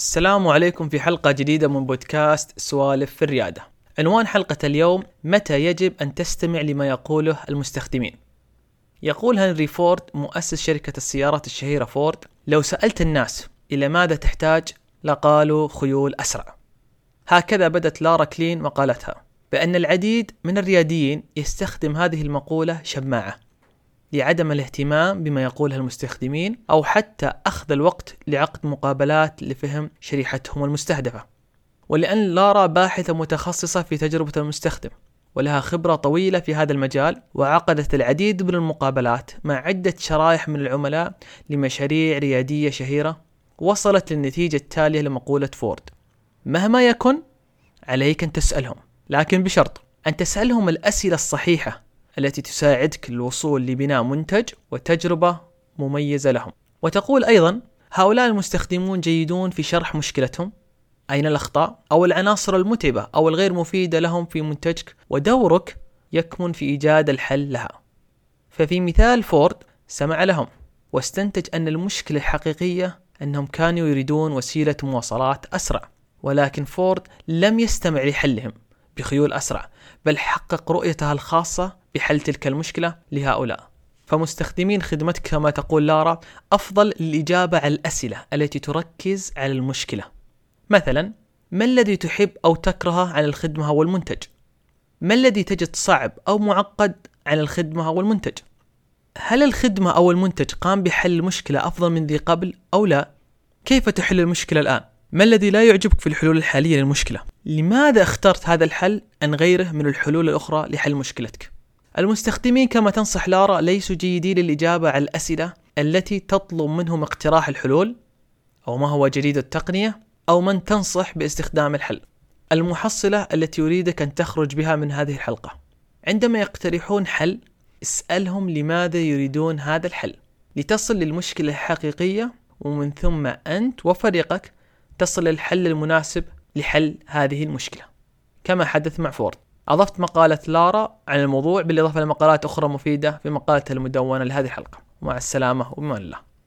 السلام عليكم في حلقة جديدة من بودكاست سوالف في الريادة. عنوان حلقة اليوم متى يجب أن تستمع لما يقوله المستخدمين. يقول هنري فورد مؤسس شركة السيارات الشهيرة فورد: لو سألت الناس إلى ماذا تحتاج لقالوا خيول أسرع. هكذا بدت لارا كلين مقالتها بأن العديد من الرياديين يستخدم هذه المقولة شماعة لعدم الاهتمام بما يقوله المستخدمين أو حتى أخذ الوقت لعقد مقابلات لفهم شريحتهم المستهدفة. ولأن لارا باحثة متخصصة في تجربة المستخدم ولها خبرة طويلة في هذا المجال وعقدت العديد من المقابلات مع عدة شرائح من العملاء لمشاريع ريادية شهيرة وصلت للنتيجة التالية لمقولة فورد. مهما يكن عليك أن تسألهم لكن بشرط أن تسألهم الأسئلة الصحيحة التي تساعدك للوصول لبناء منتج وتجربة مميزة لهم. وتقول أيضا هؤلاء المستخدمون جيدون في شرح مشكلتهم. أين الأخطاء؟ أو العناصر المتعبة أو الغير مفيدة لهم في منتجك ودورك يكمن في إيجاد الحل لها. ففي مثال فورد سمع لهم واستنتج أن المشكلة الحقيقية أنهم كانوا يريدون وسيلة مواصلات أسرع. ولكن فورد لم يستمع لحلهم. بخيول أسرع بل حقق رؤيته الخاصة بحل تلك المشكلة لهؤلاء فمستخدمين خدمتك كما تقول لارا أفضل للإجابة على الأسئلة التي تركز على المشكلة مثلا ما الذي تحب أو تكرهه عن الخدمة أو المنتج؟ ما الذي تجد صعب أو معقد عن الخدمة أو المنتج؟ هل الخدمة أو المنتج قام بحل المشكلة أفضل من ذي قبل أو لا؟ كيف تحل المشكلة الآن؟ ما الذي لا يعجبك في الحلول الحالية للمشكلة؟ لماذا اخترت هذا الحل عن غيره من الحلول الأخرى لحل مشكلتك؟ المستخدمين كما تنصح لارا ليسوا جيدين للإجابة على الأسئلة التي تطلب منهم اقتراح الحلول أو ما هو جديد التقنية أو من تنصح باستخدام الحل المحصلة التي أريدك أن تخرج بها من هذه الحلقة عندما يقترحون حل اسألهم لماذا يريدون هذا الحل لتصل للمشكلة الحقيقية ومن ثم أنت وفريقك تصل للحل المناسب لحل هذه المشكلة. كما حدث مع فورد. أضفت مقالة لارا عن الموضوع بالإضافة لمقالات أخرى مفيدة في مقالة المدونة لهذه الحلقة. مع السلامة وبمان الله.